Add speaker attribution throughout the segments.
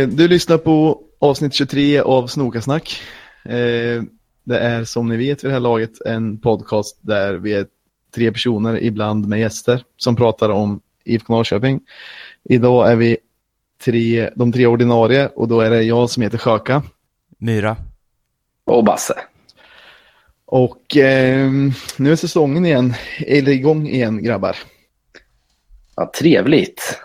Speaker 1: Eh, du lyssnar på avsnitt 23 av Snokasnack. Eh, det är som ni vet vid det här laget en podcast där vi är tre personer, ibland med gäster, som pratar om IFK Norrköping. Idag är vi tre, de tre ordinarie och då är det jag som heter Sjöka.
Speaker 2: Myra.
Speaker 3: Och Basse.
Speaker 1: Och eh, nu är säsongen igen, eller igång igen grabbar.
Speaker 3: Ja, trevligt.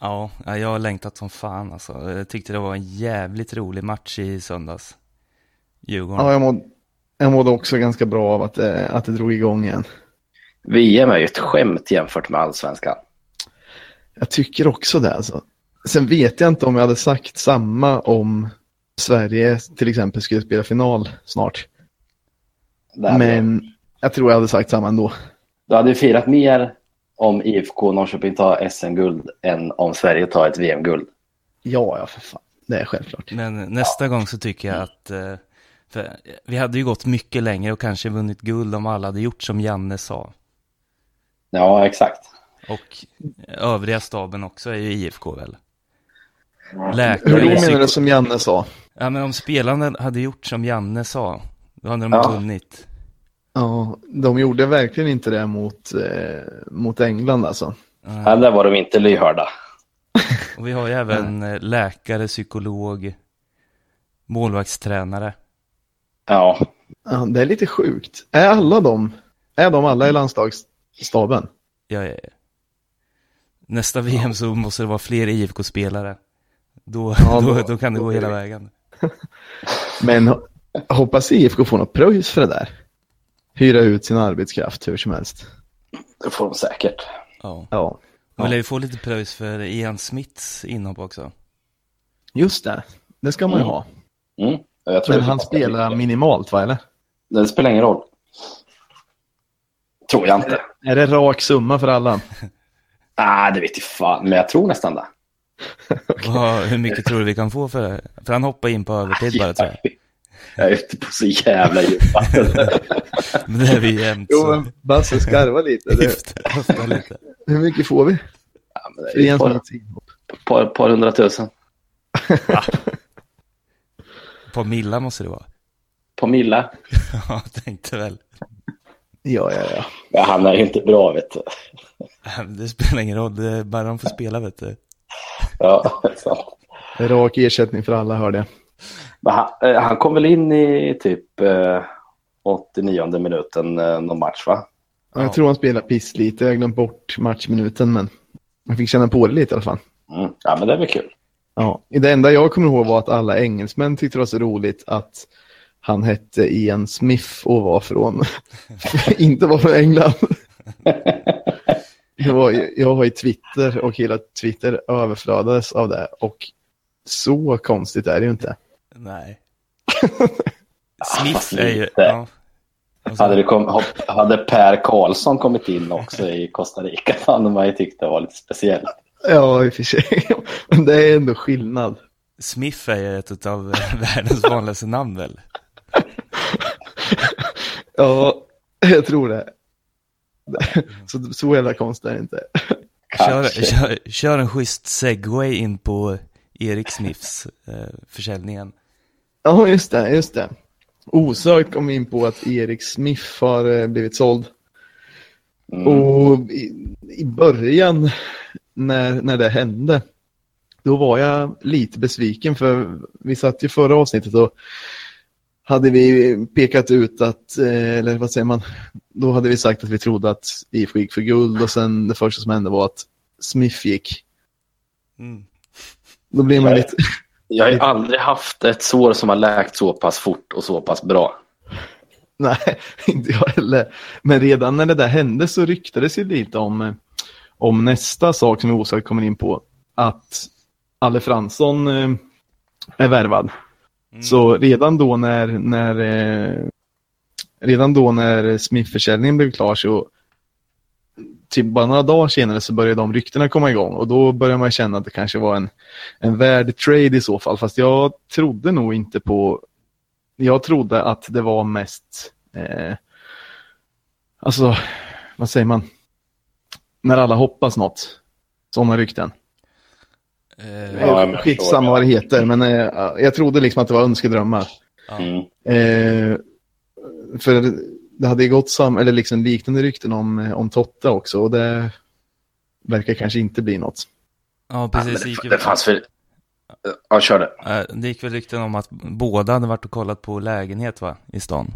Speaker 2: Ja, jag har längtat som fan alltså. Jag tyckte det var en jävligt rolig match i söndags. Djurgården.
Speaker 1: Ja, jag mådde, jag mådde också ganska bra av att, eh, att det drog igång igen.
Speaker 3: VM är ju ett skämt jämfört med allsvenskan.
Speaker 1: Jag tycker också det alltså. Sen vet jag inte om jag hade sagt samma om Sverige till exempel skulle spela final snart. Men jag tror jag hade sagt samma ändå.
Speaker 3: Du hade ju firat mer om IFK Norrköping tar SM-guld än om Sverige tar ett VM-guld.
Speaker 1: Ja, ja för fan. Det är självklart.
Speaker 2: Men nästa ja. gång så tycker jag att eh, vi hade ju gått mycket längre och kanske vunnit guld om alla hade gjort som Janne sa.
Speaker 3: Ja, exakt.
Speaker 2: Och övriga staben också är ju IFK väl?
Speaker 1: Läkare, Hur då menar du som Janne sa?
Speaker 2: Ja, men om spelarna hade gjort som Janne sa, då hade de ja. vunnit.
Speaker 1: Ja, de gjorde verkligen inte det mot, eh, mot England alltså.
Speaker 3: Ja, där var de inte lyhörda.
Speaker 2: Och vi har ju även eh, läkare, psykolog, målvaktstränare.
Speaker 3: Ja.
Speaker 1: ja. Det är lite sjukt. Är alla de, är de alla i landslagsstaben?
Speaker 2: Ja, ja, ja. Nästa VM så måste det vara fler IFK-spelare. Då, ja, då, då, då, kan det gå hela vägen.
Speaker 1: Men hoppas IFK får något pröjs för det där. Hyra ut sin arbetskraft hur som helst.
Speaker 3: Det får de säkert.
Speaker 2: Ja. ja. Man vill ju få lite pröjs för Ian Smiths inhopp också.
Speaker 1: Just det, det ska man ju mm. ha.
Speaker 3: Mm.
Speaker 1: Men han spelar minimalt va, eller?
Speaker 3: Det spelar ingen roll. Tror jag inte.
Speaker 1: Är det, är det rak summa för alla?
Speaker 3: Nej, ah, det vet jag fan, men jag tror nästan det.
Speaker 2: okay. Wow, hur mycket tror du vi kan få för det? För han hoppar in på övertid bara tror jag.
Speaker 3: Jag är ute på så jävla djupt
Speaker 2: Men det är vi jämt.
Speaker 1: Jo, men Basse skarva lite. Det... lite. Hur mycket får vi?
Speaker 3: Ja, men det är ett par, par, par hundratusen.
Speaker 2: Ja. På milla måste det vara.
Speaker 3: På milla?
Speaker 2: ja, tänkte väl.
Speaker 1: Ja, ja, ja.
Speaker 3: ja han är inte bra, vet du.
Speaker 2: Det spelar ingen roll, det är bara de får spela, vet du.
Speaker 3: Ja, sant.
Speaker 1: Rak ersättning för alla, hörde jag.
Speaker 3: Han, eh, han, kom väl in i typ eh, 89 minuten eh, någon match, va?
Speaker 1: Ja, jag tror han spelar piss lite. Jag har glömt bort matchminuten, men man fick känna på det lite i alla fall.
Speaker 3: Mm. Ja, men det väl kul.
Speaker 1: Ja, det enda jag kommer ihåg var att alla engelsmän tyckte det var så roligt att han hette Ian Smith och var från, inte var från England. jag, var, jag var i Twitter och hela Twitter överflödades av det och så konstigt är det ju inte.
Speaker 2: Nej. Smith är ju... Ja.
Speaker 3: Hade, det kom, hade Per Karlsson kommit in också i Costa Rica hade man ju tyckt det var lite speciellt.
Speaker 1: Ja, i och för sig. Men det är ändå skillnad.
Speaker 2: Smith är ju ett av världens vanligaste namn väl?
Speaker 1: ja, jag tror det. Så, så jävla konstigt är det inte.
Speaker 2: Kör, kör, kör, en schysst segway in på Erik Smiths eh, försäljningen.
Speaker 1: Ja, just det, just det. Osökt kom vi in på att Erik Smith har eh, blivit såld. Mm. Och i, i, början när, när det hände, då var jag lite besviken för vi satt ju förra avsnittet och hade vi pekat ut att, eh, eller vad säger man, då hade vi sagt att vi trodde att IFK gick för guld och sen det första som hände var att Smith gick. Mm. Då blir man lite...
Speaker 3: Jag har ju aldrig haft ett sår som har läkt så pass fort och så pass bra.
Speaker 1: Nej, inte jag heller. Men redan när det där hände så ryktades ju lite om, om nästa sak som vi osökt kommer in på. Att Alle Fransson eh, är värvad. Mm. Så redan då när, när eh, redan då när Smith-försäljningen blev klar så typ bara några dagar senare så började de ryktena komma igång och då började man känna att det kanske var en, en värd trade i så fall. Fast jag trodde nog inte på, jag trodde att det var mest, eh, alltså vad säger man, när alla hoppas något, sådana rykten.
Speaker 2: Eh,
Speaker 3: Ja,
Speaker 1: Skitsamma vad det heter, men eh, jag trodde liksom att det var önskedrömmar.
Speaker 3: Mm.
Speaker 1: Eh, för det hade ju gått sam eller liksom liknande rykten om, eh, om Totte också och det verkar kanske inte bli något.
Speaker 2: ja,
Speaker 3: Ja,
Speaker 2: precis.
Speaker 3: men
Speaker 2: Det
Speaker 3: det, fanns väl... Ja, kör det.
Speaker 2: det gick väl rykten om att båda hade varit och kollat på lägenhet va, i stan.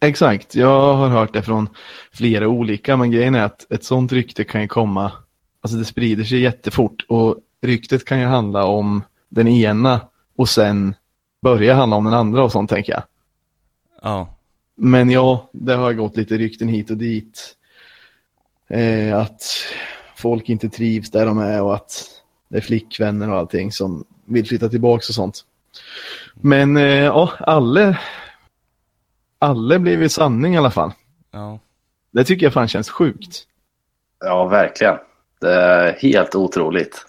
Speaker 1: Exakt, jag har hört det från flera olika, men grejen är att ett sånt rykte kan ju komma, alltså det sprider sig jättefort och ryktet kan ju handla om den ena och sen börja handla om den andra och sånt tänker jag.
Speaker 2: Ja,
Speaker 1: Men ja, det har gått lite rykten hit och dit. Eh, att folk inte trivs där de är och att det är flickvänner och allting som vill flytta tillbaka och sånt. Men eh, ja, alla, alla blev ju sanning i alla fall.
Speaker 2: ja.
Speaker 1: Det tycker jag fan känns sjukt.
Speaker 3: Ja, verkligen. Det är helt otroligt.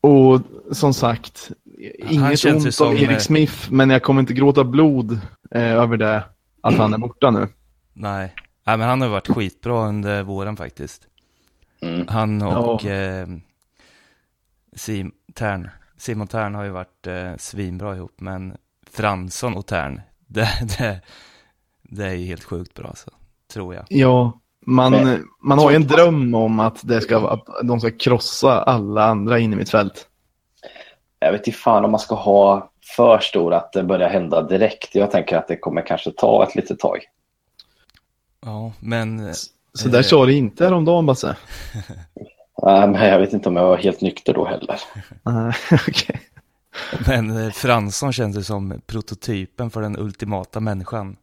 Speaker 1: Och som sagt, inget ont
Speaker 2: som,
Speaker 1: om
Speaker 2: eh,
Speaker 1: Erik Smith, men jag kommer inte gråta blod eh, över det, att han är borta nu.
Speaker 2: Nej. Nej, men han har varit skitbra under våren faktiskt.
Speaker 3: Mm.
Speaker 2: Han och
Speaker 1: Ja.
Speaker 2: eh, Sim, Tern. Simon Tern har ju varit eh, svinbra ihop, men Fransson och Tern, det, det, det är ju helt sjukt bra alltså, tror jag.
Speaker 1: Ja, man,
Speaker 3: Men-
Speaker 1: man har ju en dröm om att, det ska, att de ska krossa alla andra in i mitt fält.
Speaker 3: Jag vet inte fan om man ska ha för stor att det börjar hända direkt. Jag tänker att det kommer kanske ta ett litet tag.
Speaker 2: Ja, men
Speaker 1: Så där sa det inte häromdagen, Basse.
Speaker 3: Nej, men jag vet inte om jag var helt nykter då heller.
Speaker 1: Nej, okej.
Speaker 2: Men eh, Fransson känns ju som prototypen för den ultimata människan.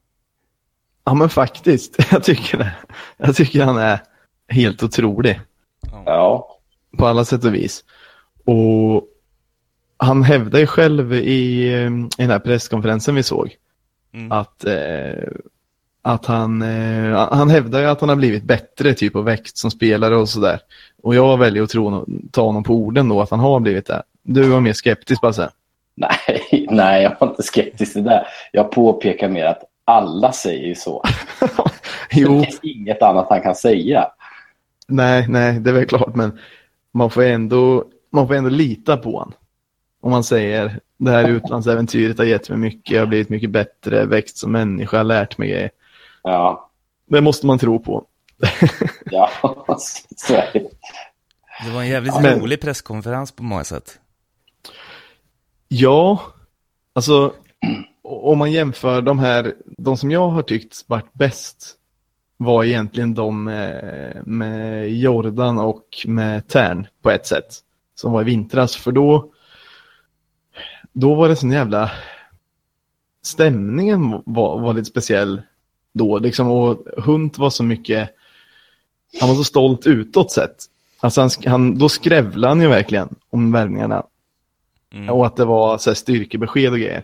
Speaker 1: Ja, men faktiskt. Jag tycker det. Jag tycker han är helt otrolig
Speaker 3: Ja,
Speaker 1: på alla sätt och vis. Och han hävdar ju själv i, eh, i den här presskonferensen vi såg
Speaker 2: Mm.
Speaker 1: att, eh, att han, eh, han hävdar ju att han har blivit bättre typ och växt som spelare och sådär. Och jag väljer att tro, ta honom på orden då att han har blivit det. Du var mer skeptisk bara så.
Speaker 3: nej, nej, jag var inte skeptisk till det. Jag påpekar mer att alla säger ju så. Det
Speaker 1: jo,
Speaker 3: finns inget annat han kan säga.
Speaker 1: nej, nej, det är väl klart, men man får ändå, man får ändå lita på honom. Om man säger det här utlandsäventyret har gett mig mycket, jag har blivit mycket bättre, växt som människa, lärt mig grejer.
Speaker 3: Ja,
Speaker 1: Det måste man tro på.
Speaker 3: ja, så är det.
Speaker 2: Det var en jävligt
Speaker 1: Men-
Speaker 2: rolig presskonferens på många sätt.
Speaker 1: Ja, alltså om man jämför de här, de som jag har tyckt varit bäst var egentligen de med, med Jordan och med Tern på ett sätt. Som var i vintras, för då, då var det sån jävla, stämningen var, var lite speciell då liksom och Hunt var så mycket, han var så stolt utåt sett. Alltså han, han, då skrävlade han ju verkligen om värvningarna.
Speaker 2: Mm.
Speaker 1: Och att det var så här, styrkebesked och grejer.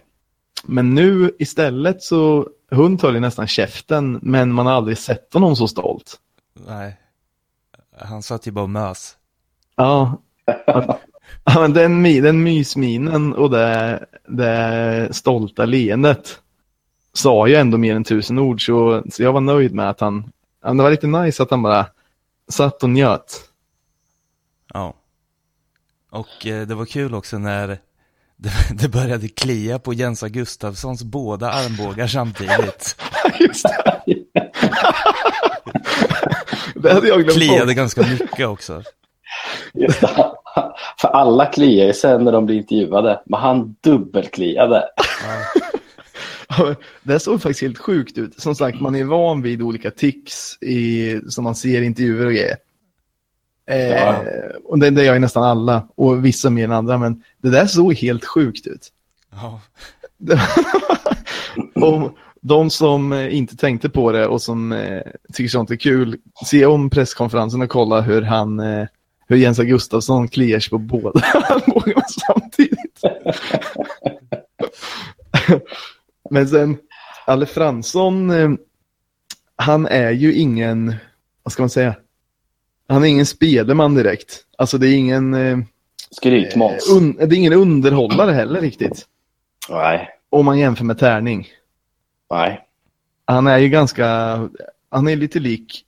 Speaker 1: Men nu istället så, hund höll ju nästan käften, men man har aldrig sett honom så stolt.
Speaker 2: Nej. Han satt ju bara och mös.
Speaker 1: Ja, att, ja men den, den mysminen och det, det stolta leendet sa ju ändå mer än tusen ord, så, så jag var nöjd med att han, det var lite nice att han bara satt och njöt.
Speaker 2: Ja. Och eh, det var kul också när det, det började klia på Jens Gustafssons båda armbågar samtidigt.
Speaker 1: Just det. det hade jag glömt
Speaker 2: Kliade
Speaker 1: bort.
Speaker 2: ganska mycket också.
Speaker 3: Just det. För alla kliar ju sen när de blir intervjuade, men han dubbelkliade.
Speaker 2: Ja.
Speaker 1: Det såg faktiskt helt sjukt ut. Som sagt, man är van vid olika tics i, som man ser i intervjuer och grejer. Eh,
Speaker 3: Ja.
Speaker 1: Och det, det gör ju nästan alla, och vissa mer än andra, men det där såg helt sjukt ut.
Speaker 2: Ja.
Speaker 1: och de som eh, inte tänkte på det och som eh, tycker sånt är kul, se om presskonferensen och kolla hur han, eh, hur Jens Gustafsson kliar sig på båda armbågarna samtidigt. Men sen, Alle Fransson, eh, han är ju ingen, vad ska man säga, han är ingen spelman direkt. Alltså det är ingen, eh,
Speaker 3: Skrytmåns.
Speaker 1: un, det är ingen underhållare heller riktigt.
Speaker 3: Nej,
Speaker 1: Om man jämför med tärning.
Speaker 3: nej.
Speaker 1: Han är ju ganska, han är lite lik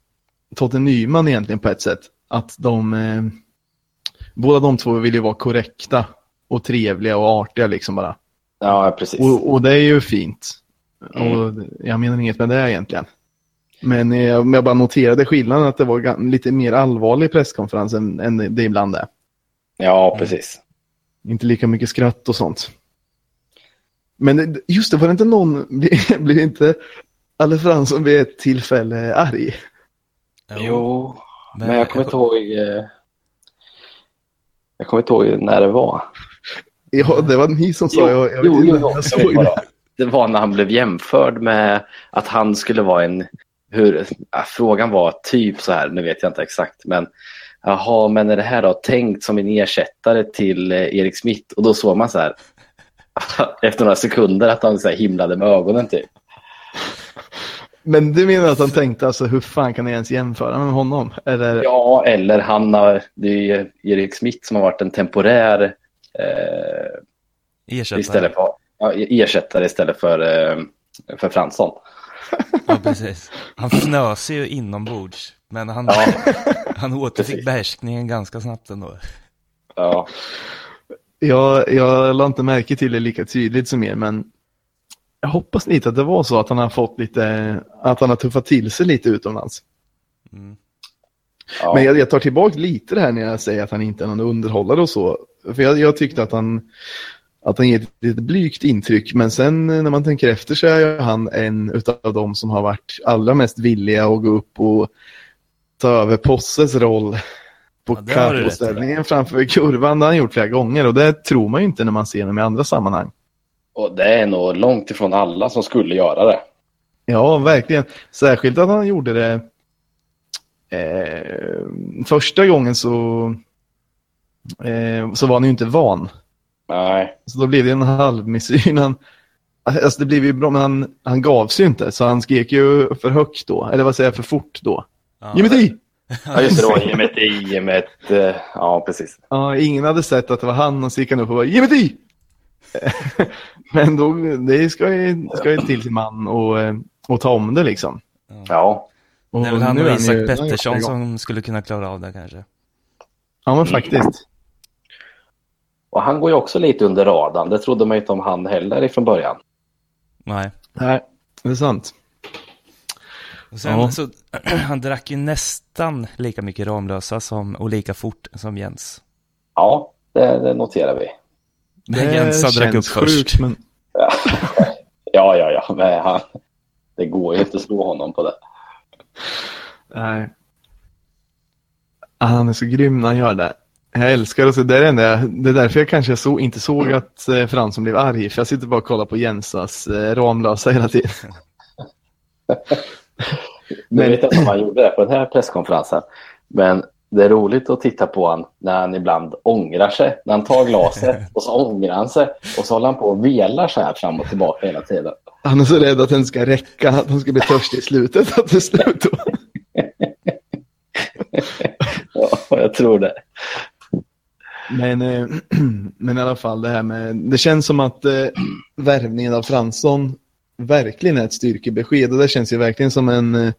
Speaker 1: Totte Nyman egentligen på ett sätt. Att de, eh, båda de två vill ju vara korrekta och trevliga och artiga liksom bara.
Speaker 3: Ja, precis.
Speaker 1: Och, och det är ju fint.
Speaker 3: Mm.
Speaker 1: Och jag menar inget med det egentligen. Men jag, jag bara noterade skillnaden att det var lite mer allvarlig presskonferens än, än det ibland är.
Speaker 3: Ja, precis.
Speaker 1: Inte lika mycket skratt och sånt. Men det- just det, var det inte någon, blev, blev inte Alle Fransson vid ett tillfälle arg?
Speaker 3: Jo, men jag kommer inte ihåg... eh, Jag kommer inte ihåg när det var.
Speaker 1: Ja, det var ni som sa,
Speaker 3: Jo,
Speaker 1: jag, jag,
Speaker 3: jo, jo,
Speaker 1: jag såg det.
Speaker 3: det var. Det var när han blev jämförd med att han skulle vara en... Hur, ja, frågan var typ så här, nu vet jag inte exakt, men jaha, men är det här då tänkt som en ersättare till eh, Erik Smith? Och då såg man så här, efter några sekunder, att han så här himlade med ögonen typ.
Speaker 1: Men du menar att han tänkte alltså, hur fan kan jag ens jämföra med honom? Eller,
Speaker 3: Ja, eller han har, det är ju Erik Smith som har varit en temporär eh,
Speaker 2: Ersättare.
Speaker 3: istället för, ja, ersättare istället för, eh, för Fransson.
Speaker 2: Ja, precis. Han fnös ju inombords, men han,
Speaker 3: Ja.
Speaker 2: han återfick behärskningen ganska snabbt ändå.
Speaker 3: Ja,
Speaker 1: Jag, jag la inte märke till det lika tydligt som er, men jag hoppas lite att det var så att han har fått lite, att han har tuffat till sig lite utomlands.
Speaker 2: Mm.
Speaker 3: ja.
Speaker 1: Men jag, jag tar tillbaka lite det här när jag säger att han inte är någon underhållare och så. För jag, jag tyckte att han, att han ger ett lite blygt intryck, men sen när man tänker efter så är han en utav de som har varit allra mest villiga att gå upp och ta över Posses roll på
Speaker 2: Ja,
Speaker 1: capoställningen framför kurvan. Det har han gjort flera gånger och det tror man ju inte när man ser honom i andra sammanhang.
Speaker 3: Och det är nog långt ifrån alla som skulle göra det.
Speaker 1: Ja, verkligen. Särskilt att han gjorde det eh, första gången så, eh, så var han ju inte van.
Speaker 3: Nej,
Speaker 1: Så då blev det en halvmesyr. Han, alltså det blev ju bra, men han, han gav sig ju inte. Så han skrek ju för högt då. Eller vad säger jag, för fort då.
Speaker 2: Ja.
Speaker 1: Ge mig tid!
Speaker 3: ja, just det, det var ge mig ett i, ge mig ett... Ja, precis.
Speaker 1: Ja, ingen hade sett att det var han och så gick han upp och bara ge mig tid! men då, det ska ju, ska ju till sin man och, eh, och ta om det liksom.
Speaker 3: Ja,
Speaker 1: Och
Speaker 2: Det är väl han
Speaker 1: nu
Speaker 2: och
Speaker 1: är
Speaker 2: Isak
Speaker 1: ju-
Speaker 2: Pettersson som skulle kunna klara av det kanske.
Speaker 1: Ja, men faktiskt.
Speaker 3: och han går ju också lite under radarn. Det trodde man ju inte om han heller ifrån början.
Speaker 2: Nej.
Speaker 1: Nej, det är sant.
Speaker 2: Och sen
Speaker 1: Ja.
Speaker 2: så, han drack ju nästan lika mycket Ramlösa som, och lika fort som Jens.
Speaker 3: Ja, det, det noterar vi.
Speaker 2: Jens har drack upp först.
Speaker 1: men
Speaker 3: Ja, ja, ja. Men han, det går ju inte att slå honom på det.
Speaker 1: nej. Ah, Han är så grym när han gör det. Jag älskar det. Det, är det, det är därför jag kanske så, inte såg att eh, Fransson blev arg. För jag sitter bara och kollar på Jensas eh, Ramlösa hela tiden. Men-
Speaker 3: vet jag inte om han gjorde det på den här presskonferensen. Men det är roligt att titta på honom när han ibland ångrar sig. När han tar glaset och så ångrar han sig. Och så håller han på och velar så här fram och tillbaka hela tiden.
Speaker 1: Han är så rädd att den ska räcka, att han ska bli törstig i slutet. Att det slut.
Speaker 3: Ja, jag tror det.
Speaker 1: Men, eh, men i alla fall det här med, det känns som att eh, värvningen av Fransson verkligen är ett styrkebesked och det känns ju verkligen som en eh,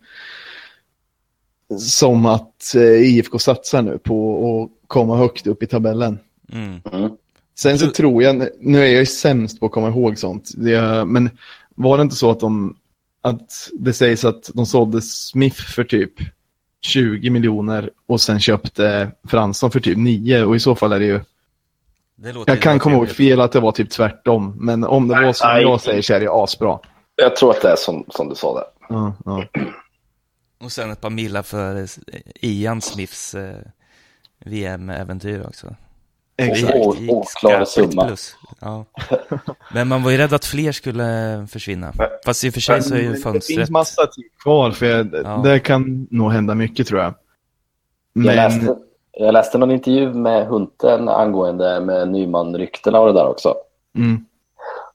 Speaker 1: som att eh, IFK satsar nu på att komma högt upp i tabellen.
Speaker 2: Mm.
Speaker 3: Mm.
Speaker 1: Sen så
Speaker 2: Så-
Speaker 1: tror jag, nu är jag ju sämst på att komma ihåg sånt, det, men var det inte så att de, att det sägs att de sålde Smith för typ 20 miljoner och sen köpte Fransson för typ 9 och i så fall är det ju,
Speaker 2: Det låter
Speaker 1: jag kan komma ihåg fel att det var typ tvärtom, men om det var som
Speaker 3: Nej.
Speaker 1: jag säger så är det asbra.
Speaker 3: Jag tror att det är som, som du sa där.
Speaker 1: Ja, ja.
Speaker 2: Och sen ett par millar för eh, Ian Smiths eh, VM-äventyr också.
Speaker 1: Exakt.
Speaker 3: Oklar summa.
Speaker 2: plus. Ja. Men man var ju rädd att fler skulle försvinna. Fast i och för sig så är ju
Speaker 1: Men Det
Speaker 2: fönstret...
Speaker 1: finns massa tid kvar, för jag,
Speaker 2: Ja.
Speaker 1: det kan nog hända mycket tror jag.
Speaker 3: Jag,
Speaker 1: Men,
Speaker 3: läste, jag läste någon intervju med Hunten angående med Nyman-ryktena och det där också.
Speaker 1: mm,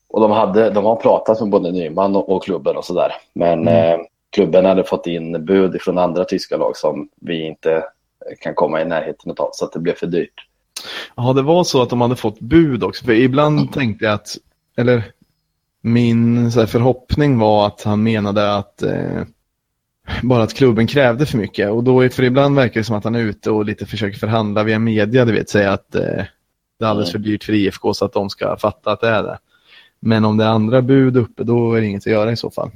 Speaker 3: Och de, hade, de har pratat med både Nyman och, och klubben och sådär. Men
Speaker 1: Mm.
Speaker 3: eh, klubben hade fått in bud från andra tyska lag som vi inte kan komma i närheten av. Så att det blev för dyrt.
Speaker 1: Ja, det var så att de hade fått bud också. För ibland tänkte jag att, eller min här, förhoppning var att han menade att eh, bara att klubben krävde för mycket. Och då, för ibland verkar det som att han är ute och lite försöker förhandla via media, du vet, säga att eh, Det är alldeles
Speaker 3: Mm.
Speaker 1: för dyrt för IFK så att de ska fatta att det är det. Men om det är andra bud uppe, då är det inget att göra i så fall.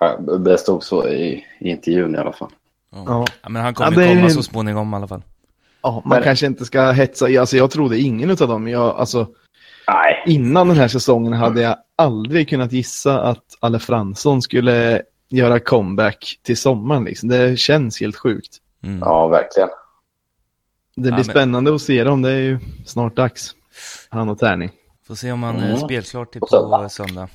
Speaker 3: Ja, Det stod så i, i intervjun i alla fall.
Speaker 2: Ja.
Speaker 1: Ja.
Speaker 2: Ja, men han kommer
Speaker 1: Ja,
Speaker 2: ju
Speaker 1: det
Speaker 2: komma så småningom i alla fall.
Speaker 1: Ja, man
Speaker 3: Men-
Speaker 1: kanske inte ska hetsa. Alltså, jag trodde ingen av dem. Jag, alltså,
Speaker 3: Nej,
Speaker 1: innan den här säsongen hade jag aldrig kunnat gissa att Alle Fransson skulle göra comeback till sommaren. Liksom. Det känns helt sjukt.
Speaker 2: Mm.
Speaker 3: ja verkligen.
Speaker 1: Det blir
Speaker 2: men-
Speaker 1: spännande att se dem. Det är ju snart dags. Han och Tärning.
Speaker 2: Får se om han
Speaker 3: Mm.
Speaker 2: är spelklar till
Speaker 3: På
Speaker 2: på
Speaker 3: söndag.
Speaker 2: söndag.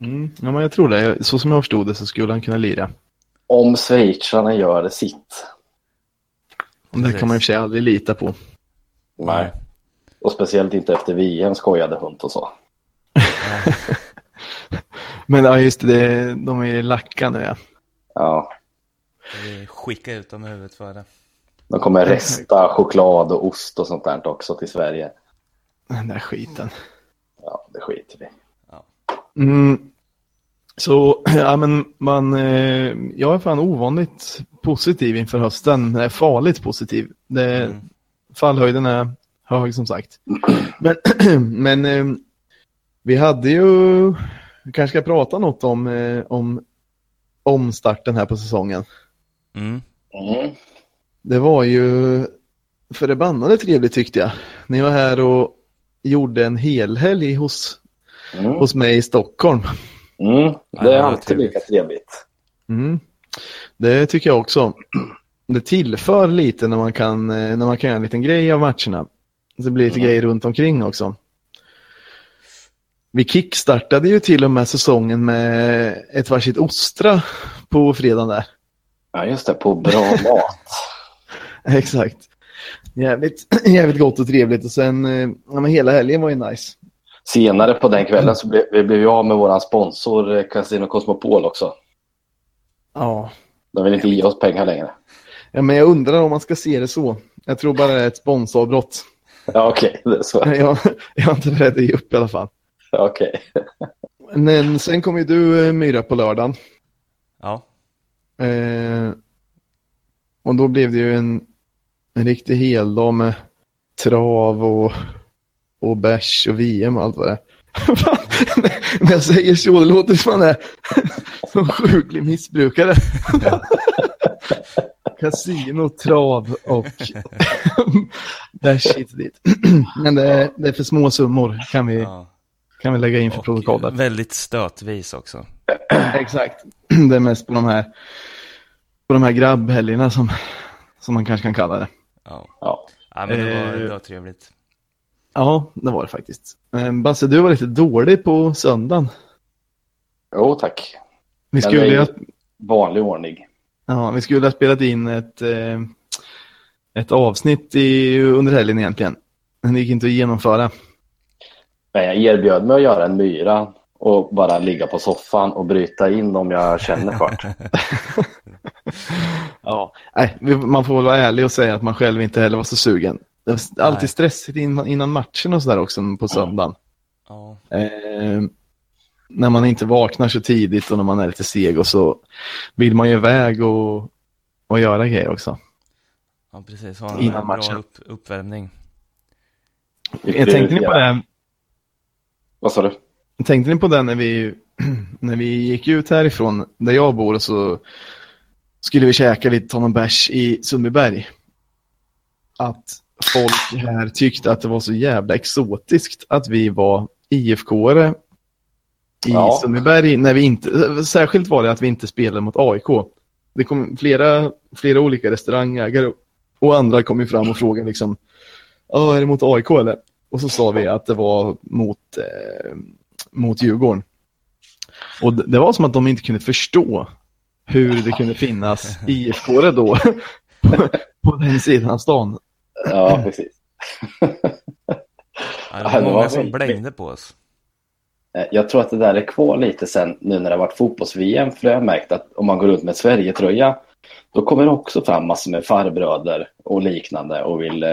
Speaker 1: Mm. Ja, men jag tror det. Så som jag förstod det så skulle han kunna lira.
Speaker 3: Om schweizarna gör sitt.
Speaker 1: Det
Speaker 2: Precis.
Speaker 1: kan man i och för sig aldrig lita på.
Speaker 3: Nej. Och speciellt inte efter VM skojade Hunt och så.
Speaker 1: Men ja, just det. De är ju lacka nu ja.
Speaker 3: Ja,
Speaker 2: Vi skickar ut dem i huvudet för det.
Speaker 3: de kommer resta choklad och ost och sånt där också till Sverige.
Speaker 1: Den där skiten.
Speaker 3: Ja, det skiter vi.
Speaker 1: Mm. Så, ja men man, eh, jag är fan ovanligt positiv inför hösten. Eh, Farligt positiv. Det,
Speaker 2: Mm.
Speaker 1: Fallhöjden är hög som sagt. Men, men eh, vi hade ju, vi kanske ska prata något om, eh, om omstarten här på säsongen.
Speaker 2: Mm.
Speaker 3: Mm.
Speaker 1: Det var ju förbannade trevligt tyckte jag. Ni var här och gjorde en helhelg hos,
Speaker 3: Mm.
Speaker 1: hos mig i Stockholm.
Speaker 3: Mm. Det är alltid lika trevligt.
Speaker 1: Mm. Det tycker jag också. Det tillför lite när man kan, eh, när man kan göra en liten grej av matcherna. Det blir lite
Speaker 3: Mm.
Speaker 1: grejer runt omkring också. Vi kickstartade ju till och med säsongen med ett varsitt ostra på fredagen där.
Speaker 3: Ja, just det. På bra mat.
Speaker 1: Exakt. Jävligt, jävligt gott och trevligt och sen, eh, ja, men hela helgen var ju nice.
Speaker 3: Senare på den kvällen så blev vi blev av med våran sponsor eh, Casino Cosmopol också.
Speaker 1: Ja.
Speaker 3: De vill inte ge oss pengar längre.
Speaker 1: ja, men jag undrar om man ska se det så. Jag tror bara det är ett sponsoravbrott.
Speaker 3: Ja, okej. Det är så.
Speaker 1: Jag, jag är inte beredd att ge upp i alla fall.
Speaker 3: Okej.
Speaker 1: Men sen kom ju du eh, Myra på lördagen.
Speaker 2: Ja.
Speaker 1: Eh, och då blev det ju en, en riktig heldag med trav och, och bärs och VM och allt vad det är. När jag säger så, det låter som man är som sjuklig missbrukare. Kasino, trav och bärs hit och dit. Men det är, det är för små summor kan vi,
Speaker 2: ja.
Speaker 1: kan vi lägga in för
Speaker 2: Och
Speaker 1: protokollet.
Speaker 2: väldigt stötvis också.
Speaker 1: Exakt. Det är mest på de här, på de här grabbhelgerna som, som man kanske kan kalla det.
Speaker 2: Ja.
Speaker 3: Ja.
Speaker 2: ja men det var,
Speaker 1: Eh,
Speaker 2: det var trevligt.
Speaker 1: Ja, det var det faktiskt. Eh, Basse, du var lite dålig på söndagen.
Speaker 3: Jo, tack.
Speaker 1: Vi skulle, ha,
Speaker 3: Vanlig ordning.
Speaker 1: ja, vi skulle ha spelat in ett, eh, ett avsnitt i, under helgen egentligen. Men det gick inte att genomföra.
Speaker 3: Men jag erbjöd mig att göra en myra och bara ligga på soffan och bryta in om jag känner för det.
Speaker 1: Ja. Nej, man får väl vara ärlig och säga att man själv inte heller var så sugen. Det var alltid
Speaker 2: Nej.
Speaker 1: stressigt innan, innan matchen och sådär också på söndagen.
Speaker 2: Ja.
Speaker 1: Eh, när man inte vaknar så tidigt och när man är lite seg och så vill man ju iväg och, och göra grejer också.
Speaker 2: ja, precis. Ha en
Speaker 1: Innan
Speaker 2: bra
Speaker 1: matchen.
Speaker 2: upp, uppvärmning.
Speaker 1: Jag tänkte ni på det,
Speaker 3: Vad sa du?
Speaker 1: tänkte ni på det när vi, när vi gick ut härifrån där jag bor och så skulle vi käka lite ta någon bärs i Sundbyberg. Att folk här tyckte att det var så jävla exotiskt att vi var IFK-are i
Speaker 3: Ja.
Speaker 1: Sundbyberg. När vi inte, särskilt var det att vi inte spelade mot AIK. Det kom flera, flera olika restaurangägare och andra kom ju fram och frågade liksom, är det mot AIK eller? Och så sa vi att det var mot, eh, mot Djurgården. Och det, var som att de inte kunde förstå hur det kunde finnas IFK då på, på den sidan av stan.
Speaker 3: Ja, precis.
Speaker 2: Ja, det var många
Speaker 3: var
Speaker 2: som
Speaker 3: väldigt-
Speaker 2: blängde på oss.
Speaker 3: Eh, Jag tror att det där är kvar lite sen nu när det har varit fotbolls-VM. För jag har märkt att om man går runt med Sverige-tröja då kommer det också fram massor med farbröder och liknande och vill eh,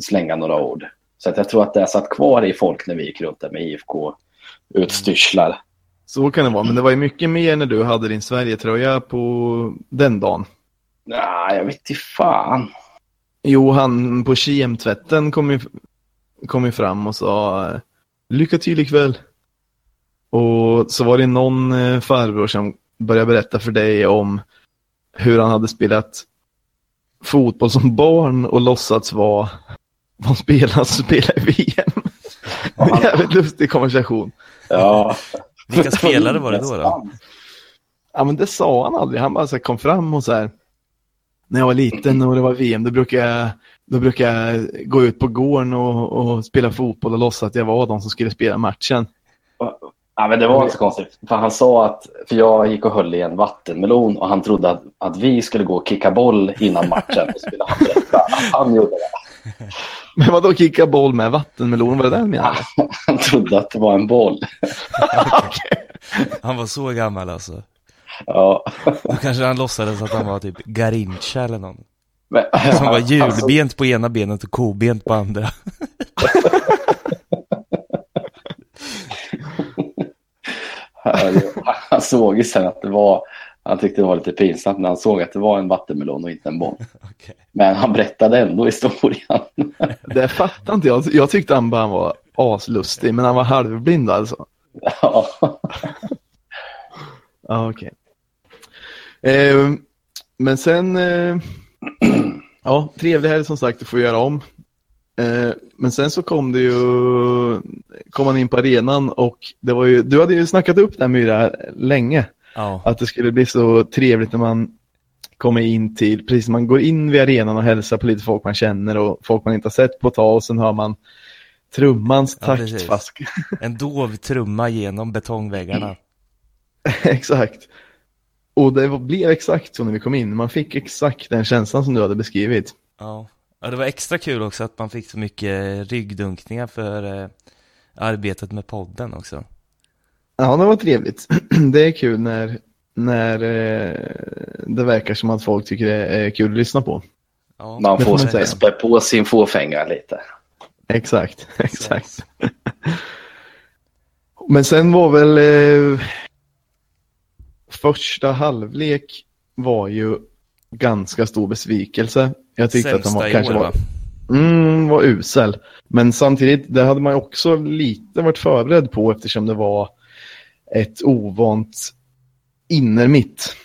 Speaker 3: slänga några ord. Så att jag tror att det satt kvar i folk när vi gick runt där med IFK-utstyrslar.
Speaker 1: Så kan det vara, men det var ju mycket mer när du hade din Sverige-tröja på den dagen.
Speaker 3: Nej, jag vet inte fan.
Speaker 1: Jo, han på kemtvätten kom ju, kom ju fram och sa lycka till ikväll. Och så var det någon eh, farbror som började berätta för dig om hur han hade spelat fotboll som barn och låtsats vara vad spelarna som spelar i VM.
Speaker 3: Ja, han-
Speaker 1: Jävligt lustig konversation.
Speaker 3: Ja.
Speaker 2: Vilka spelare var det då? då?
Speaker 1: Ja men det sa han aldrig, han bara så kom fram och så här. När jag var liten och det var VM, då brukade jag, då brukade jag gå ut på gården och, och spela fotboll och låtsas att jag var de som skulle spela matchen.
Speaker 3: Ja, men det var inte så konstigt. För han sa att, för jag gick och höll i en vattenmelon och han trodde att, att vi skulle gå och kicka boll innan matchen. Och han berätta att han gjorde det.
Speaker 1: Men vadå kicka boll med vattenmelon, var det det han menade?
Speaker 3: Han trodde att det var en boll.
Speaker 2: Han var så gammal alltså.
Speaker 3: Ja.
Speaker 2: Då kanske han låtsades att han var typ Garincha eller någon.
Speaker 3: Men,
Speaker 2: Som var
Speaker 3: alltså,
Speaker 2: hjulbent på ena benet och kobent på andra.
Speaker 3: han såg ju sen att det var, han tyckte det var lite pinsamt när han såg att det var en vattenmelon och inte en boll.
Speaker 2: Okej.
Speaker 3: Men han berättade ändå historien.
Speaker 1: Det fattar inte jag. Jag tyckte han bara var aslustig, men han var halvblind alltså.
Speaker 3: Ja.
Speaker 1: Ja, okej. Eh, men sen, eh, ja, trevlig helg som sagt, du får göra om. Eh, men sen så kom det ju, kom han in på arenan och det var ju, du hade ju snackat upp den Myra länge.
Speaker 2: Ja,
Speaker 1: Att det skulle bli så trevligt när man kommer in till, precis när man går in vid arenan och hälsar på lite folk man känner och folk man inte har sett på ett tag och sen hör man trummans
Speaker 2: Ja,
Speaker 1: taktfask.
Speaker 2: en dov trumma genom betongväggarna.
Speaker 1: exakt. Och det blev exakt så när vi kom in. Man fick exakt den känslan som du hade beskrivit.
Speaker 2: Ja. ja, det var extra kul också att man fick så mycket ryggdunkningar för eh, arbetet med podden också.
Speaker 1: Ja, det var trevligt. Det är kul när, när eh, det verkar som att folk tycker det är kul att lyssna på.
Speaker 2: Ja,
Speaker 3: Man
Speaker 1: får
Speaker 3: får
Speaker 1: man
Speaker 3: spä på sin fåfänga lite.
Speaker 1: Exakt, exakt. Men sen var väl eh, första halvlek var ju ganska stor besvikelse. Jag tyckte att den var,
Speaker 2: Sämsta
Speaker 1: kanske
Speaker 2: år,
Speaker 1: var,
Speaker 2: va?
Speaker 1: mm, var usel. Men samtidigt, det hade man också lite varit förberedd på eftersom det var ett ovant innermitt.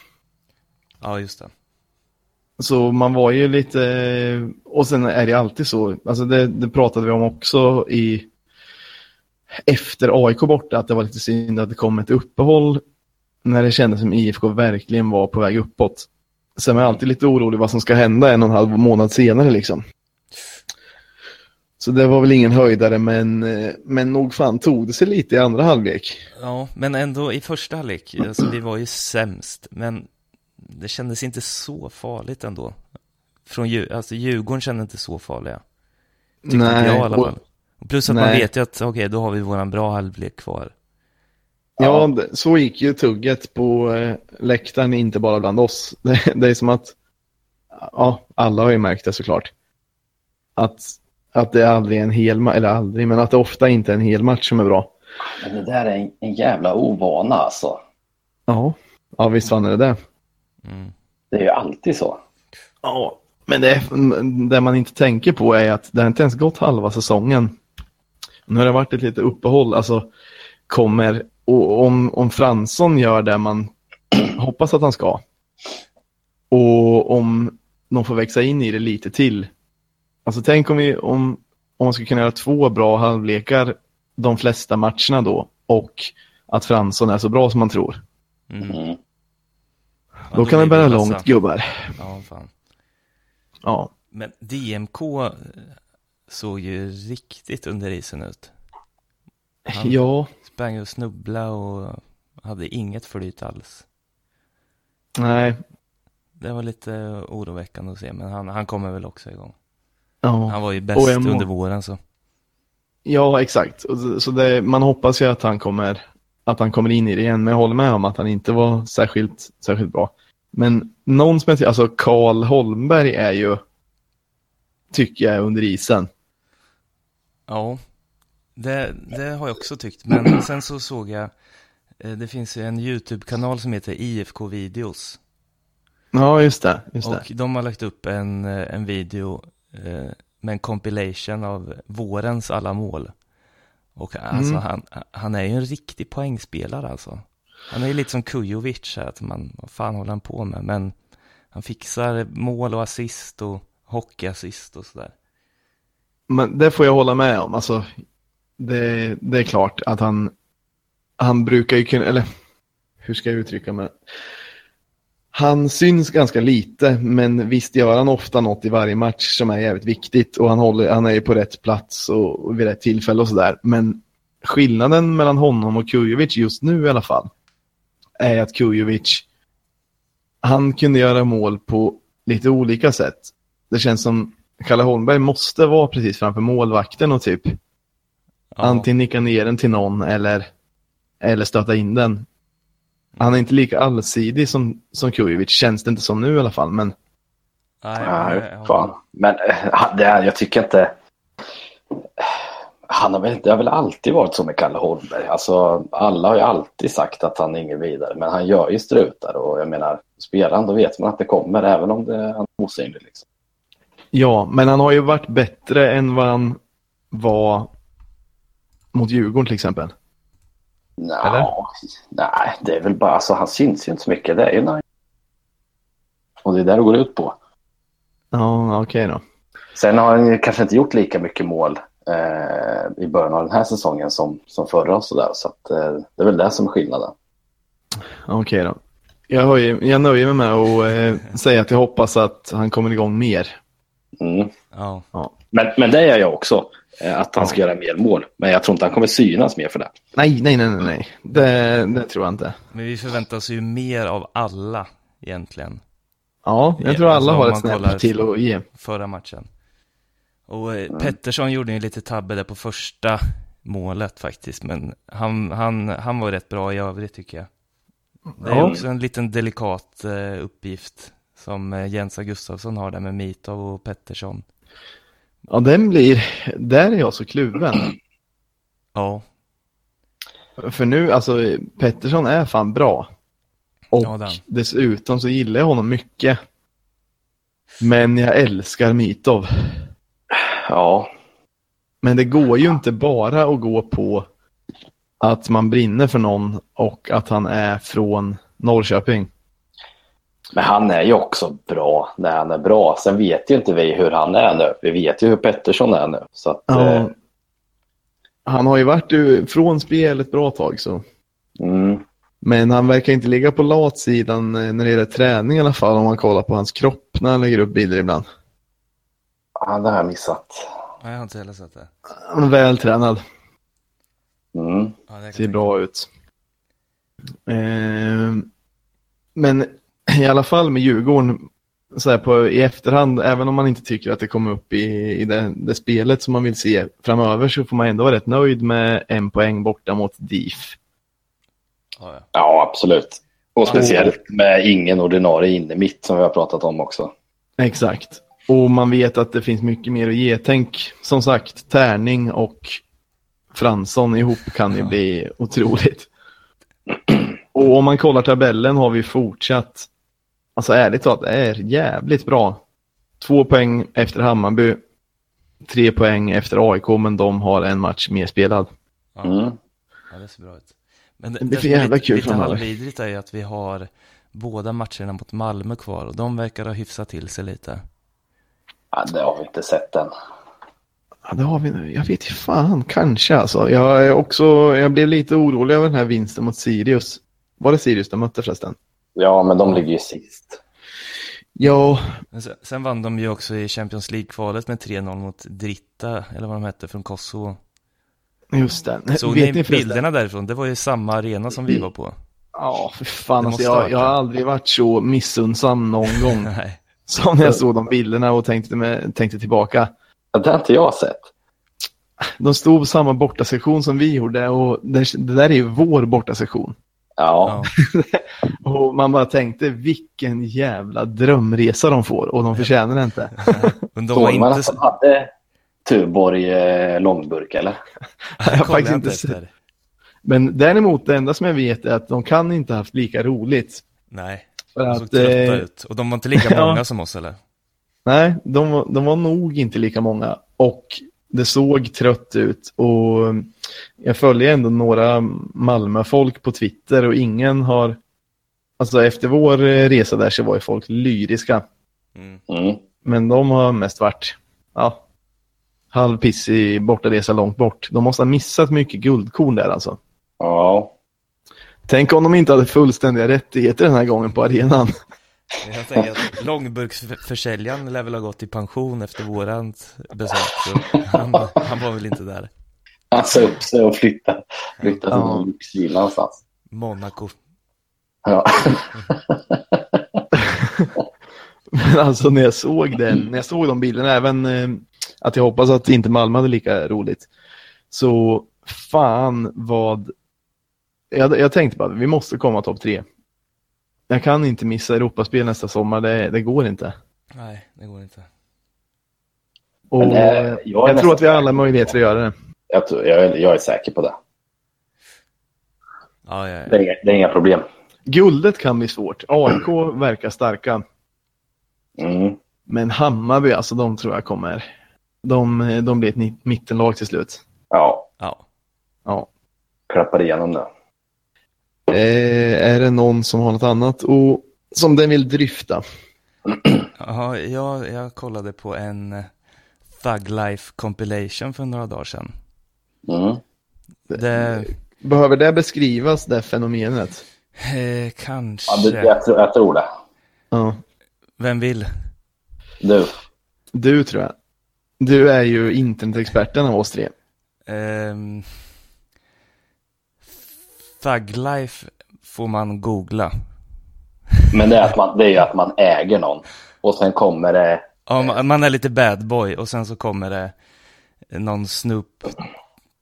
Speaker 2: Ja, just det.
Speaker 1: Så man var ju lite, och sen är det alltid så, alltså det, det pratade vi om också i efter AIK borta, att det var lite synd att det kom ett uppehåll när det kändes som IFK verkligen var på väg uppåt. Sen var jag alltid lite orolig vad som ska hända en och en halv månad senare liksom. Så det var väl ingen höjdare, men, eh, men nog fan tog det sig lite i andra halvlek.
Speaker 2: Ja, men ändå i första halvlek, alltså vi var ju sämst, men det kändes inte så farligt ändå. Från alltså Djurgården kände inte så farliga. Tyckte inte jag i alla fall. Och plus att man
Speaker 1: Nej.
Speaker 2: vet ju att, okej, då har vi våran bra halvlek kvar.
Speaker 1: Ja, så gick ju tugget på eh, läktaren, inte bara bland oss. Det, det är som att, ja, alla har ju märkt det såklart. Att, att det aldrig är en hel match, eller aldrig, men att det ofta inte är en hel match som är bra.
Speaker 3: Men det där är en, en jävla ovana alltså.
Speaker 1: Ja, ja visst fan är det det.
Speaker 2: Mm.
Speaker 3: Det är ju alltid så.
Speaker 1: Ja, men det, det man inte tänker på är att det har inte ens gått halva säsongen. Nu har det varit ett litet uppehåll, alltså kommer, och om, om Fransson gör det man hoppas att han ska, och om de får växa in i det lite till. Alltså tänk om vi, om, om man skulle kunna göra två bra halvlekar de flesta matcherna då, och att Fransson är så bra som man tror.
Speaker 2: Mm.
Speaker 3: Mm.
Speaker 2: Ja,
Speaker 1: Då kan det bära långt
Speaker 2: vassa.
Speaker 1: gubbar.
Speaker 2: Ja, fan.
Speaker 1: Ja.
Speaker 2: Men DMK eh, såg ju riktigt under isen ut. Han
Speaker 1: ja,
Speaker 2: sprang och snubblade och hade inget flyt alls.
Speaker 1: nej,
Speaker 2: Det var lite oroväckande att se, men han, han kommer väl också igång.
Speaker 1: ja.
Speaker 2: Han var ju bäst
Speaker 1: må-
Speaker 2: under våren så.
Speaker 1: Ja, exakt. Så det, man hoppas ju att han, kommer, att han kommer in i det igen, men jag håller med om att han inte var särskilt, särskilt bra. Men någon som tycker, alltså Karl Holmberg är ju, tycker jag, under isen.
Speaker 2: Ja, det, det har jag också tyckt. Men sen så såg jag, eh, det finns ju en YouTube-kanal som heter IFK Videos.
Speaker 1: Ja, just det. Just det.
Speaker 2: Och de har lagt upp en, eh, en video eh, med en compilation av vårens alla mål. Och alltså
Speaker 1: Mm.
Speaker 2: han, han är ju en riktig poängspelare alltså. Han är ju lite som Kujovic här, att man, vad fan håller han på med? Men han fixar mål och assist och hockeyassist och sådär.
Speaker 1: Men det får jag hålla med om. Alltså, det, det är klart att han, han brukar ju kunna, eller hur ska jag uttrycka mig? Han syns ganska lite, men visst gör han ofta något i varje match som är jävligt viktigt och han, håller, han är ju på rätt plats och, och vid rätt tillfälle och sådär. Men skillnaden mellan honom och Kujovic just nu i alla fall är att Kujovic, han kunde göra mål på lite olika sätt. Det känns som Kalle Holmberg måste vara precis framför målvakten och typ
Speaker 2: Ja,
Speaker 1: antingen nicka ner den till någon eller, eller stöta in den. Han är inte lika allsidig som, som Kujovic, känns det inte som nu i alla fall. Men
Speaker 2: nej,
Speaker 3: Nej,
Speaker 2: ja,
Speaker 3: fan. Men eh, det är, jag tycker inte... Han har väl, det har väl alltid varit så med Kalle Holmberg. Alltså, alla har ju alltid sagt att han är ingen vidare, men han gör ju strutar och jag menar, spelar han då vet man att det kommer, även om det är han är osynlig. Liksom.
Speaker 1: ja, men han har ju varit bättre än vad han var mot Djurgården till exempel.
Speaker 3: Nå, nej, det är väl bara, alltså han syns ju inte så mycket. Det är ju nice. Och det är där det går ut på.
Speaker 1: Ja, okej då.
Speaker 3: Sen har han ju kanske inte gjort lika mycket mål eh, i början av den här säsongen som, som förra och sådär. Så att, eh, det är väl det som är skillnaden.
Speaker 1: Okej då. Jag, ju, jag nöjer mig med att eh, säga att jag hoppas att han kommer igång mer.
Speaker 3: Mm.
Speaker 2: Ja.
Speaker 3: Men, men det är jag också. eh, Att han ska göra mer mål. Men jag tror inte han kommer synas mer för det.
Speaker 1: Nej, nej, nej, nej, nej. Det, det tror jag inte.
Speaker 2: Men vi förväntar oss ju mer av alla egentligen.
Speaker 1: Ja, jag
Speaker 2: Ja,
Speaker 1: tror alla
Speaker 2: alltså,
Speaker 1: har ett snäpp till att ge.
Speaker 2: förra matchen. Och eh, Pettersson gjorde ju lite tabbe där på första målet faktiskt, men han, han, han var rätt bra i övrigt tycker jag. Det är
Speaker 1: Ja.
Speaker 2: också en liten delikat eh, uppgift som Jens Gustafsson har där med Mitov och Pettersson.
Speaker 1: Ja, den blir... Där är jag så kluven.
Speaker 2: Ja,
Speaker 1: För nu, alltså Pettersson är fan bra. Och
Speaker 2: Ja, den.
Speaker 1: dessutom så gillar jag honom mycket. Men jag älskar Mitov.
Speaker 3: Ja,
Speaker 1: Men det går ju inte bara att gå på att man brinner för någon och att han är från Norrköping.
Speaker 3: Men han är ju också bra när han är bra. Sen vet ju inte vi hur han är nu. Vi vet ju hur Pettersson är nu. Så att,
Speaker 1: Ja.
Speaker 3: eh,
Speaker 1: Han har ju varit från spel ett bra tag så.
Speaker 3: mm,
Speaker 1: Men han verkar inte ligga på latsidan eh, när det gäller träning i alla fall om man kollar på hans kropp när han lägger upp bilder ibland.
Speaker 3: ja, det har jag missat.
Speaker 2: Nej, jag har inte heller sett det.
Speaker 1: Han är vältränad.
Speaker 3: Mm.
Speaker 2: Ja,
Speaker 1: Ser bra ut. Eh, men i alla fall med Djurgården, så här på, i efterhand, även om man inte tycker att det kommer upp i, i det, det spelet som man vill se framöver så får man ändå vara rätt nöjd med en poäng borta mot DIF.
Speaker 2: Ja,
Speaker 3: absolut. Och speciellt med ingen ordinarie inne mitt som vi har pratat om också.
Speaker 1: Exakt. Och man vet att det finns mycket mer att ge. Tänk som sagt Tärning och Fransson ihop kan ju bli otroligt. Och om man kollar tabellen har vi fortsatt, alltså ärligt talat, det är jävligt bra. Två poäng efter Hammarby, tre poäng efter AIK, men de har en match mer spelad.
Speaker 2: Ja.
Speaker 3: Mm.
Speaker 2: ja, det ser bra ut. Men
Speaker 1: Det blir
Speaker 2: som är
Speaker 1: jävla
Speaker 2: lite,
Speaker 1: kul
Speaker 2: lite
Speaker 1: framöver.
Speaker 2: halvvidrigt är ju att vi har båda matcherna mot Malmö kvar och de verkar ha hyfsat till sig lite.
Speaker 3: Ja, det har vi inte sett än.
Speaker 1: Ja, det har vi nu. Jag vet inte fan, kanske alltså. Jag, är också, jag blev lite orolig över den här vinsten mot Sirius. Var det Sirius de mötte förresten?
Speaker 3: Ja, men de ligger ju sist.
Speaker 1: Ja,
Speaker 2: sen, vann de ju också i Champions League-kvalet med 3-0 mot Dritta, eller vad de hette, från Kosovo.
Speaker 1: just det.
Speaker 2: Såg
Speaker 1: Vet
Speaker 2: ni bilderna därifrån? Det var ju samma arena som vi var på.
Speaker 1: Ja, för fan. Alltså, jag, jag har aldrig varit så missunnsam någon gång
Speaker 2: Nej.
Speaker 1: som när jag såg de bilderna och tänkte, med, tänkte tillbaka.
Speaker 3: Det har inte jag sett.
Speaker 1: De stod på samma bortasektion som vi gjorde och det, det där är ju vår bortasektion.
Speaker 3: Ja,
Speaker 2: Ja.
Speaker 1: Och man bara tänkte vilken jävla drömresa de får och de förtjänar det inte.
Speaker 2: Men de var
Speaker 3: såg man
Speaker 2: inte
Speaker 3: att
Speaker 2: så...
Speaker 3: de hade Tuborg eh, långburk eller?
Speaker 1: Jag har faktiskt inte sett. Men däremot det enda som jag vet är att de kan inte haft lika roligt.
Speaker 2: Nej,
Speaker 1: För
Speaker 2: de såg
Speaker 1: att,
Speaker 2: trötta
Speaker 1: eh,
Speaker 2: ut. Och de var inte lika många som oss eller?
Speaker 1: Nej, de, var- de var nog inte lika många. Och det såg trött ut. Och jag följer ändå några Malmö-folk på Twitter och ingen har... Alltså efter vår resa där så var ju folk lyriska.
Speaker 2: Mm.
Speaker 1: Men de har mest varit, ja, halvpissig bortaresa långt bort. De måste ha missat mycket guldkorn där alltså.
Speaker 3: Ja.
Speaker 1: Tänk om de inte hade fullständiga rättigheter den här gången på arenan.
Speaker 2: Jag tänker att långburksförsäljaren lär väl ha gått i pension efter vårant besök, så han, han var väl inte där.
Speaker 3: Han sa upp sig och flyttade, flyttade till någon lyxvilla någonstans.
Speaker 2: Monaco.
Speaker 3: Ja.
Speaker 1: Men alltså när jag såg den, när jag såg de bilderna, även eh, att jag hoppas att inte Malmö hade lika roligt. Så fan vad... Jag, jag tänkte bara, vi måste komma topp tre. Jag kan inte missa Europaspel nästa sommar, det, det går inte.
Speaker 2: Nej, det går inte.
Speaker 1: Och
Speaker 3: Men, eh, jag
Speaker 1: jag, tror att vi har alla möjligheter att göra det.
Speaker 3: Jag, tror, jag, är- jag är säker på det.
Speaker 2: Ja, ja,
Speaker 3: Det är, inga, det är inga problem.
Speaker 1: Guldet kan bli svårt. AIK verkar starka.
Speaker 3: Mm.
Speaker 1: Men Hammarby, alltså de tror jag kommer. De, de blir ett mittenlag till slut.
Speaker 3: Ja,
Speaker 2: ja.
Speaker 1: Ja.
Speaker 3: klappar igenom det.
Speaker 1: Eh, är det någon som har något annat och som den vill dryfta?
Speaker 2: Jaha, jag, jag kollade på en eh, Thug Life compilation för några dagar sedan.
Speaker 3: Mm.
Speaker 2: Det,
Speaker 1: Behöver det beskrivas, det fenomenet?
Speaker 2: eh, kanske,
Speaker 3: Ja, det, jag, tror, jag tror det.
Speaker 1: Ja.
Speaker 2: vem vill?
Speaker 3: Du.
Speaker 1: Du tror jag. Du är ju internetexperten av oss tre.
Speaker 2: Ehm, Thug Life får man googla.
Speaker 3: Men det är, att man, det är ju att man äger någon. Och sen kommer det...
Speaker 2: Ja, man- man är lite bad boy och sen så kommer det någon Snoop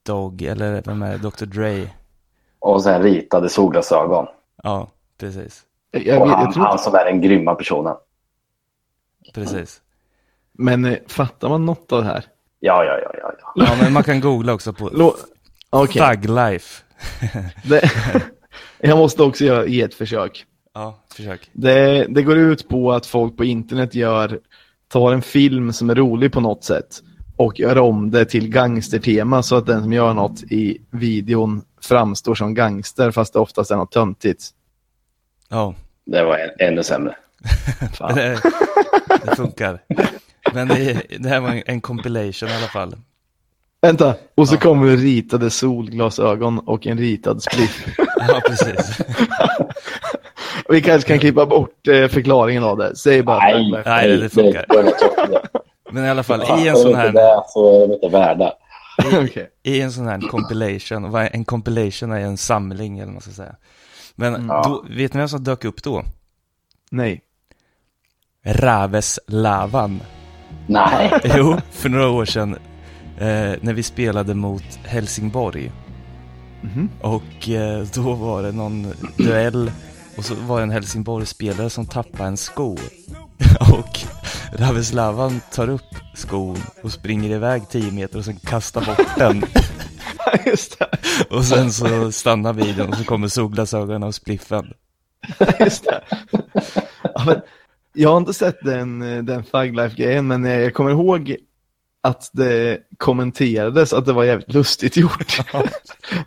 Speaker 2: Dogg eller vem är det? Dr Dre.
Speaker 3: Och sen ritade solglasögon.
Speaker 2: Ja, precis.
Speaker 1: Jag, jag,
Speaker 3: och han,
Speaker 1: jag tror,
Speaker 3: han som är den grymma personen.
Speaker 2: Precis.
Speaker 1: men eh, fattar man något av det här?
Speaker 3: Ja, ja, ja, ja. ja.
Speaker 2: Ja, men man kan googla också på
Speaker 1: Lå- Okej,
Speaker 2: Thug Life.
Speaker 1: det- jag måste också göra, ge ett försök.
Speaker 2: Ja, försök.
Speaker 1: Det, det går ut på att folk på internet gör, tar en film som är rolig på något sätt och gör om det till gangstertema så att den som gör något i videon framstår som gangster fast det oftast är något töntigt.
Speaker 2: Ja,
Speaker 3: Det var en, ännu sämre.
Speaker 2: Det, det funkar. Men det, det här var en, en compilation i alla fall.
Speaker 1: Vänta, och så
Speaker 2: Ja.
Speaker 1: kommer ritade solglasögon och en ritad spliff.
Speaker 2: Ja, precis.
Speaker 1: Vi kanske kan klippa bort eh, förklaringen av det. Säg bara
Speaker 3: Nej,
Speaker 1: Life.
Speaker 2: Nej, det funkar. Men i alla fall,
Speaker 3: Ja,
Speaker 2: i en sån här,
Speaker 3: det så är de inte värda.
Speaker 1: Okej.
Speaker 2: i en sån här compilation, en compilation är en samling eller vad man ska säga. Men
Speaker 1: Mm.
Speaker 2: då, vet ni vem som dök upp då?
Speaker 1: Nej.
Speaker 2: Raveslavan.
Speaker 3: Nej.
Speaker 2: Jo, för några år sedan eh, när vi spelade mot Helsingborg.
Speaker 1: Mhm.
Speaker 2: Och eh, då var det någon duell och så var det en Helsingborgsspelare som tappade en sko. och Raveslavan tar upp skon och springer iväg 10 meter och sen kastar bort den.
Speaker 1: Just det.
Speaker 2: och sen så stannar videon och så kommer solglasögonen och spliffen.
Speaker 1: Just det. Ja, men, jag har inte sett den, eh, den Thug Life-grejen, men eh, jag kommer ihåg att det kommenterades att det var jävligt lustigt gjort.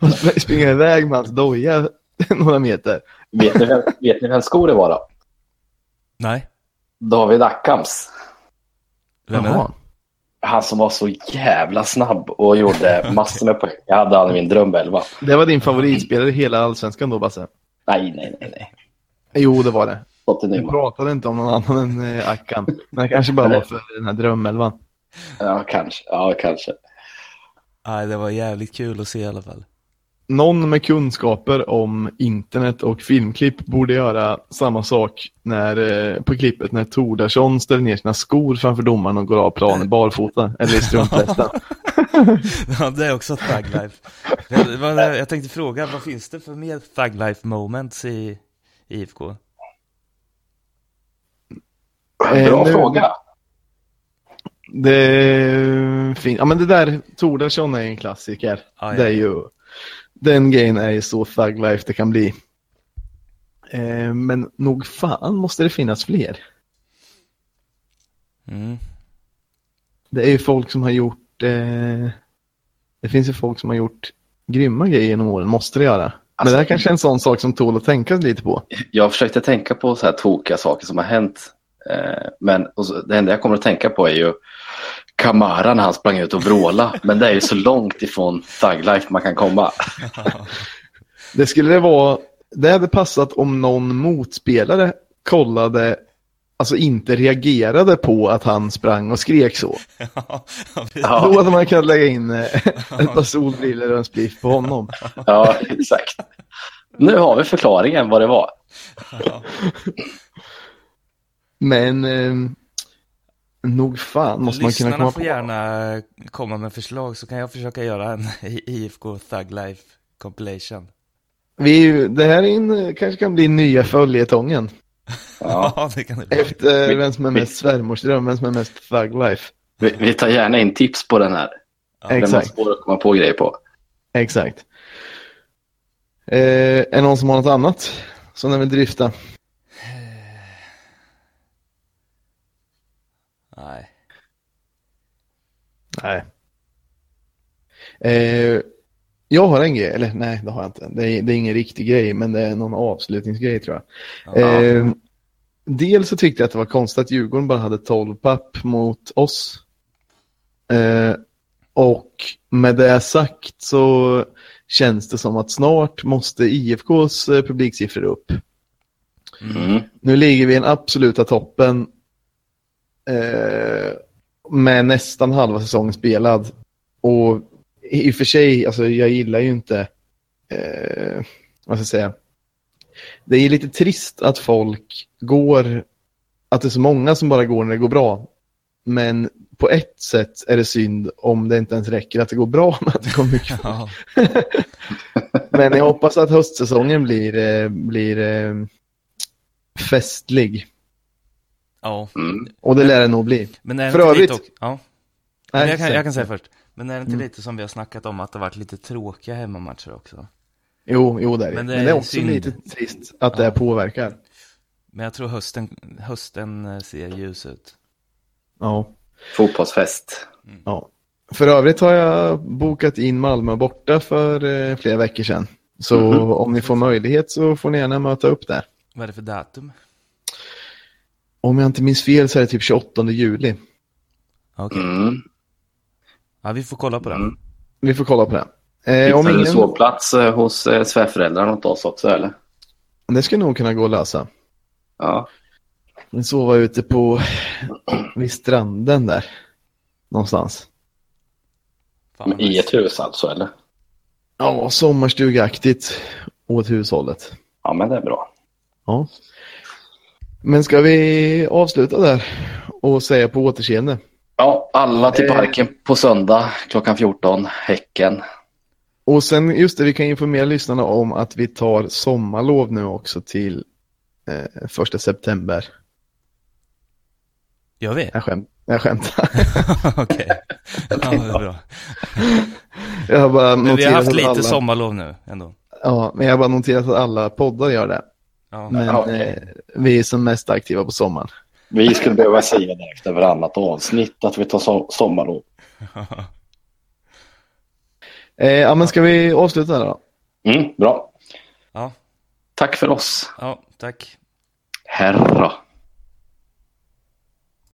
Speaker 1: Man sp- springer iväg med hans doja några meter.
Speaker 3: Vet ni, vem, vet ni vem skor det var då?
Speaker 2: Nej,
Speaker 3: David Ackhams.
Speaker 2: vem är?
Speaker 1: Jaha.
Speaker 3: Han som var så jävla snabb och gjorde massor med poäng. Jag hade han i min drömelva.
Speaker 1: Det var din favoritspelare i hela allsvenskan då, Basse?
Speaker 3: Nej, nej, nej. nej.
Speaker 1: Jo, det var det. Vi pratade inte om någon annan än eh, Ackan. Men det kanske bara var för den här drömelvan.
Speaker 3: Ja, kanske. Ja, kanske.
Speaker 2: Nej, det var jävligt kul att se i alla fall.
Speaker 1: Någon med kunskaper om internet och filmklipp borde göra samma sak när, eh, på klippet när Tordarsson ställer ner sina skor framför domaren och går av planen barfota eller i strumplästen.
Speaker 2: Ja, det är också Thug Life. Jag, jag tänkte fråga, vad finns det för mer Thug Life moments i i IFK?
Speaker 1: Eh,
Speaker 3: Bra
Speaker 1: nu-
Speaker 3: fråga.
Speaker 1: Det fin- Ja men det där, Tordarsson är en klassiker.
Speaker 2: Ja.
Speaker 1: Det är ju, den grejen är ju så thug life det kan bli. Eh, men nog fan måste det finnas fler.
Speaker 2: Mm.
Speaker 1: Det är ju folk som har gjort, eh, det finns ju folk som har gjort grymma grejer genom åren, måste det göra. Men
Speaker 3: Alltså-
Speaker 1: det här kanske är en sån sak som tål att tänka lite på.
Speaker 3: Jag försökte tänka på så här tokiga saker som har hänt. Eh, men så, det enda jag kommer att tänka på är ju Kamara när han sprang ut och vråla. Men det är ju så långt ifrån Thug Life man kan komma.
Speaker 1: Det skulle det vara, det hade passat om någon motspelare kollade, alltså inte reagerade på att han sprang och skrek så.
Speaker 2: Ja,
Speaker 3: Ja.
Speaker 1: Då hade man kunnat lägga in eh, ett par solbrillor och en spliff på honom.
Speaker 3: Ja, exakt. Nu har vi förklaringen vad det var.
Speaker 1: Men eh, nog fan måste man kunna
Speaker 2: Lyssnarna
Speaker 1: komma
Speaker 2: får
Speaker 1: på.
Speaker 2: gärna komma med förslag så kan jag försöka göra en IFK Thug Life compilation.
Speaker 1: Vi, det här är en, kanske kan bli nya följetongen.
Speaker 3: Ja.
Speaker 2: Ja, det kan det bli.
Speaker 1: Efter
Speaker 3: Vi-
Speaker 1: vem som är mest svärmorsdröm, vem som är mest thug life.
Speaker 3: Vi, vi tar gärna in tips på den här. Den var
Speaker 1: Exakt,
Speaker 3: svår att komma på grejer på.
Speaker 1: exakt. Eh, är någon som har något annat som den vill drifta?
Speaker 2: Nej.
Speaker 1: Nej. Eh, jag har en grej, eller nej det har jag inte. Det är, det är ingen riktig grej, men det är någon avslutningsgrej tror jag.
Speaker 2: Ja.
Speaker 1: Eh, dels så tyckte jag att det var konstigt att Djurgården bara hade 12 papp mot oss. Eh, och med det sagt så känns det som att snart måste IFKs eh, publiksiffror upp.
Speaker 3: Mm.
Speaker 1: Nu ligger vi i den absoluta toppen eh, med nästan halva säsongen spelad. Och i och för sig, alltså jag gillar ju inte, eh, vad ska jag säga, det är lite trist att folk går, att det är så många som bara går när det går bra. Men på ett sätt är det synd om det inte ens räcker att det går bra med att det går mycket
Speaker 2: Ja.
Speaker 1: Men jag hoppas att höstsäsongen blir, eh, blir eh, festlig.
Speaker 2: Ja.
Speaker 3: Mm.
Speaker 1: Och det lär det nog bli.
Speaker 2: Men är det
Speaker 1: För
Speaker 2: inte
Speaker 1: övrigt-
Speaker 2: lite ja.
Speaker 1: Nej,
Speaker 2: Men jag, kan, jag kan säga först. Men är det inte
Speaker 1: Mm.
Speaker 2: lite som vi har snackat om att det har varit lite tråkiga hemmamatcher också?
Speaker 1: Jo, jo det är det.
Speaker 2: Men
Speaker 1: Men
Speaker 2: det
Speaker 1: det,
Speaker 2: är
Speaker 1: också
Speaker 2: synd.
Speaker 1: lite trist att det
Speaker 2: Ja.
Speaker 1: påverkar.
Speaker 2: Men jag tror hösten, hösten eh, ser ljus ut.
Speaker 1: Ja.
Speaker 3: Fotbollsfest.
Speaker 1: ja. För övrigt har jag bokat in Malmö borta för eh, flera veckor sedan. Så
Speaker 3: Mhm.
Speaker 1: om ni får möjlighet så får ni gärna möta upp där.
Speaker 2: Vad är det för datum?
Speaker 1: Om jag inte minns fel så är det typ 28 juli.
Speaker 2: Okej.
Speaker 3: Mm.
Speaker 2: Ja, vi får kolla på det.
Speaker 3: Mm.
Speaker 1: Vi får kolla på det. Eh, om
Speaker 3: Hittar du
Speaker 1: ingen...
Speaker 3: sovplats eh, hos eh, svärföräldrarna åt oss också eller?
Speaker 1: Det ska nog kunna gå att lösa.
Speaker 3: Ja.
Speaker 1: Men sova ute på vid stranden där. Någonstans.
Speaker 2: Fan,
Speaker 3: Men I ett hus alltså eller?
Speaker 1: Ja, sommarstugaktigt åt hushållet.
Speaker 3: Ja men det är bra.
Speaker 1: Ja. Men ska vi avsluta där och säga på återseende?
Speaker 3: Ja, alla till
Speaker 1: Eh.
Speaker 3: parken på söndag klockan 14. Häcken.
Speaker 1: Och sen just det, vi kan informera lyssnarna om att vi tar sommarlov nu också till eh, första september.
Speaker 2: Gör vi?
Speaker 1: Jag, skämt, jag skämtar.
Speaker 2: Okej. Ja, det är bra.
Speaker 1: Jag har bara
Speaker 2: Men vi har haft lite
Speaker 1: alla,
Speaker 2: sommarlov nu ändå.
Speaker 1: Ja, men jag har bara noterat att alla poddar gör det.
Speaker 2: Ja.
Speaker 1: Men
Speaker 3: Ja,
Speaker 1: eh, vi är som mest aktiva på sommaren.
Speaker 3: Vi skulle behöva säga det efter varannat avsnitt att vi tar so- sommarlov.
Speaker 1: Eh, ja, men ska vi avsluta där då?
Speaker 3: Mm, bra.
Speaker 2: ja.
Speaker 3: Tack för oss.
Speaker 2: Ja, tack.
Speaker 3: Herra.